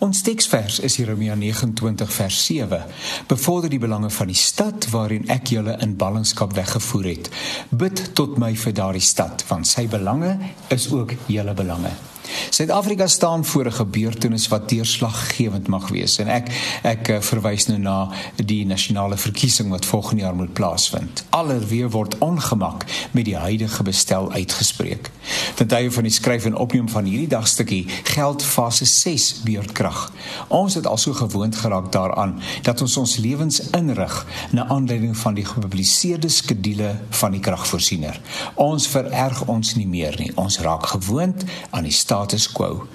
Ons teksvers is Jeremia 29 vers 7. Bevorder die belange van die stad waarin ek julle in ballingskap weggevoer het. Bid tot my vir daardie stad, want sy belange is ook julle belange. Suid-Afrika staan voor 'n gebeurtenis wat deurslaggewend mag wees en ek ek eh, verwys nou na die nasionale verkiesing wat volgende jaar moet plaasvind. Allerweer word ongemak met die huidige bestel uitgespreek. Ten tye van die skryf en opneem van hierdie dagstukkie geld fase 6 beurtkrag. Ons het al so gewoond geraak daaraan dat ons ons lewens inrig na aanleiding van die gepubliseerde skedule van die kragvoorsiener. Ons vererg ons nie meer nie. Ons raak gewoond aan die status quo.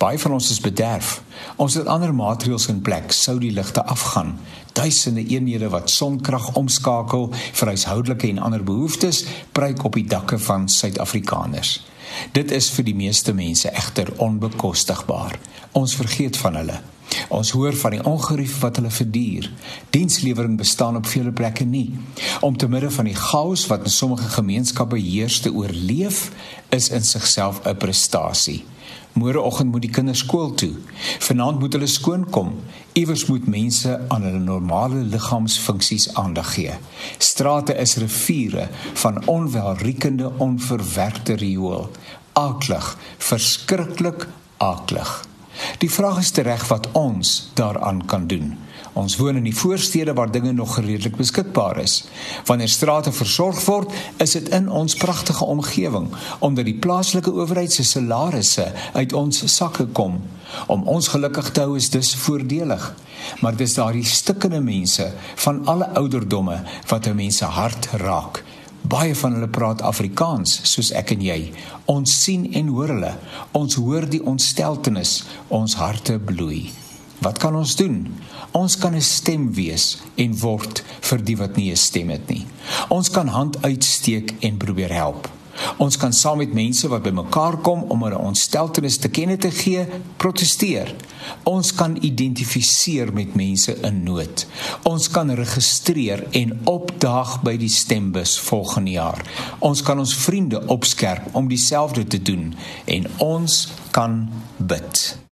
Baie van ons is bederf. Ons het ander maatreëls in plek sou die ligte afgaan. Duisende eenhede wat sonkrag omskakel vir huishoudelike en ander behoeftes, pryk op die dakke van Suid-Afrikaners. Dit is vir die meeste mense egter onbekostigbaar. Ons vergeet van hulle. Ons hoor van die ongerief wat hulle verduur. Dienslewering bestaan op vele plekke nie. Om te midde van die chaos wat in sommige gemeenskappe heers te oorleef, is in sigself 'n prestasie. Môreoggend moet die kinders skool toe. Vanaand moet hulle skoon kom. Iewers moet mense aan hulle normale liggaamsfunksies aandag gee. Strate is riviere van onwelriekende, onverwerkte riool. Aklig, verskriklik aklig. Die vraag is tereg wat ons daaraan kan doen. Ons woon in die voorstede waar dinge nog redelik beskikbaar is. Wanneer strate versorg word, is dit in ons pragtige omgewing omdat die plaaslike owerheid se salarisse uit ons sakke kom. Om ons gelukkig te hou is dus voordelig. Maar dis daardie stikkende mense van alle ouderdomme wat 'n mens se hart raak. Baie van hulle praat Afrikaans soos ek en jy. Ons sien en hoor hulle. Ons hoor die ontsteltenis, ons harte bloei. Wat kan ons doen? Ons kan 'n stem wees en word vir die wat nie 'n stem het nie. Ons kan hand uitsteek en probeer help. Ons kan saam met mense wat bymekaar kom om hulle ontsteltenis te kenne te gee, proteseer. Ons kan identifiseer met mense in nood. Ons kan registreer en opdaag by die stembus volgende jaar. Ons kan ons vriende opskerp om dieselfde te doen en ons kan bid.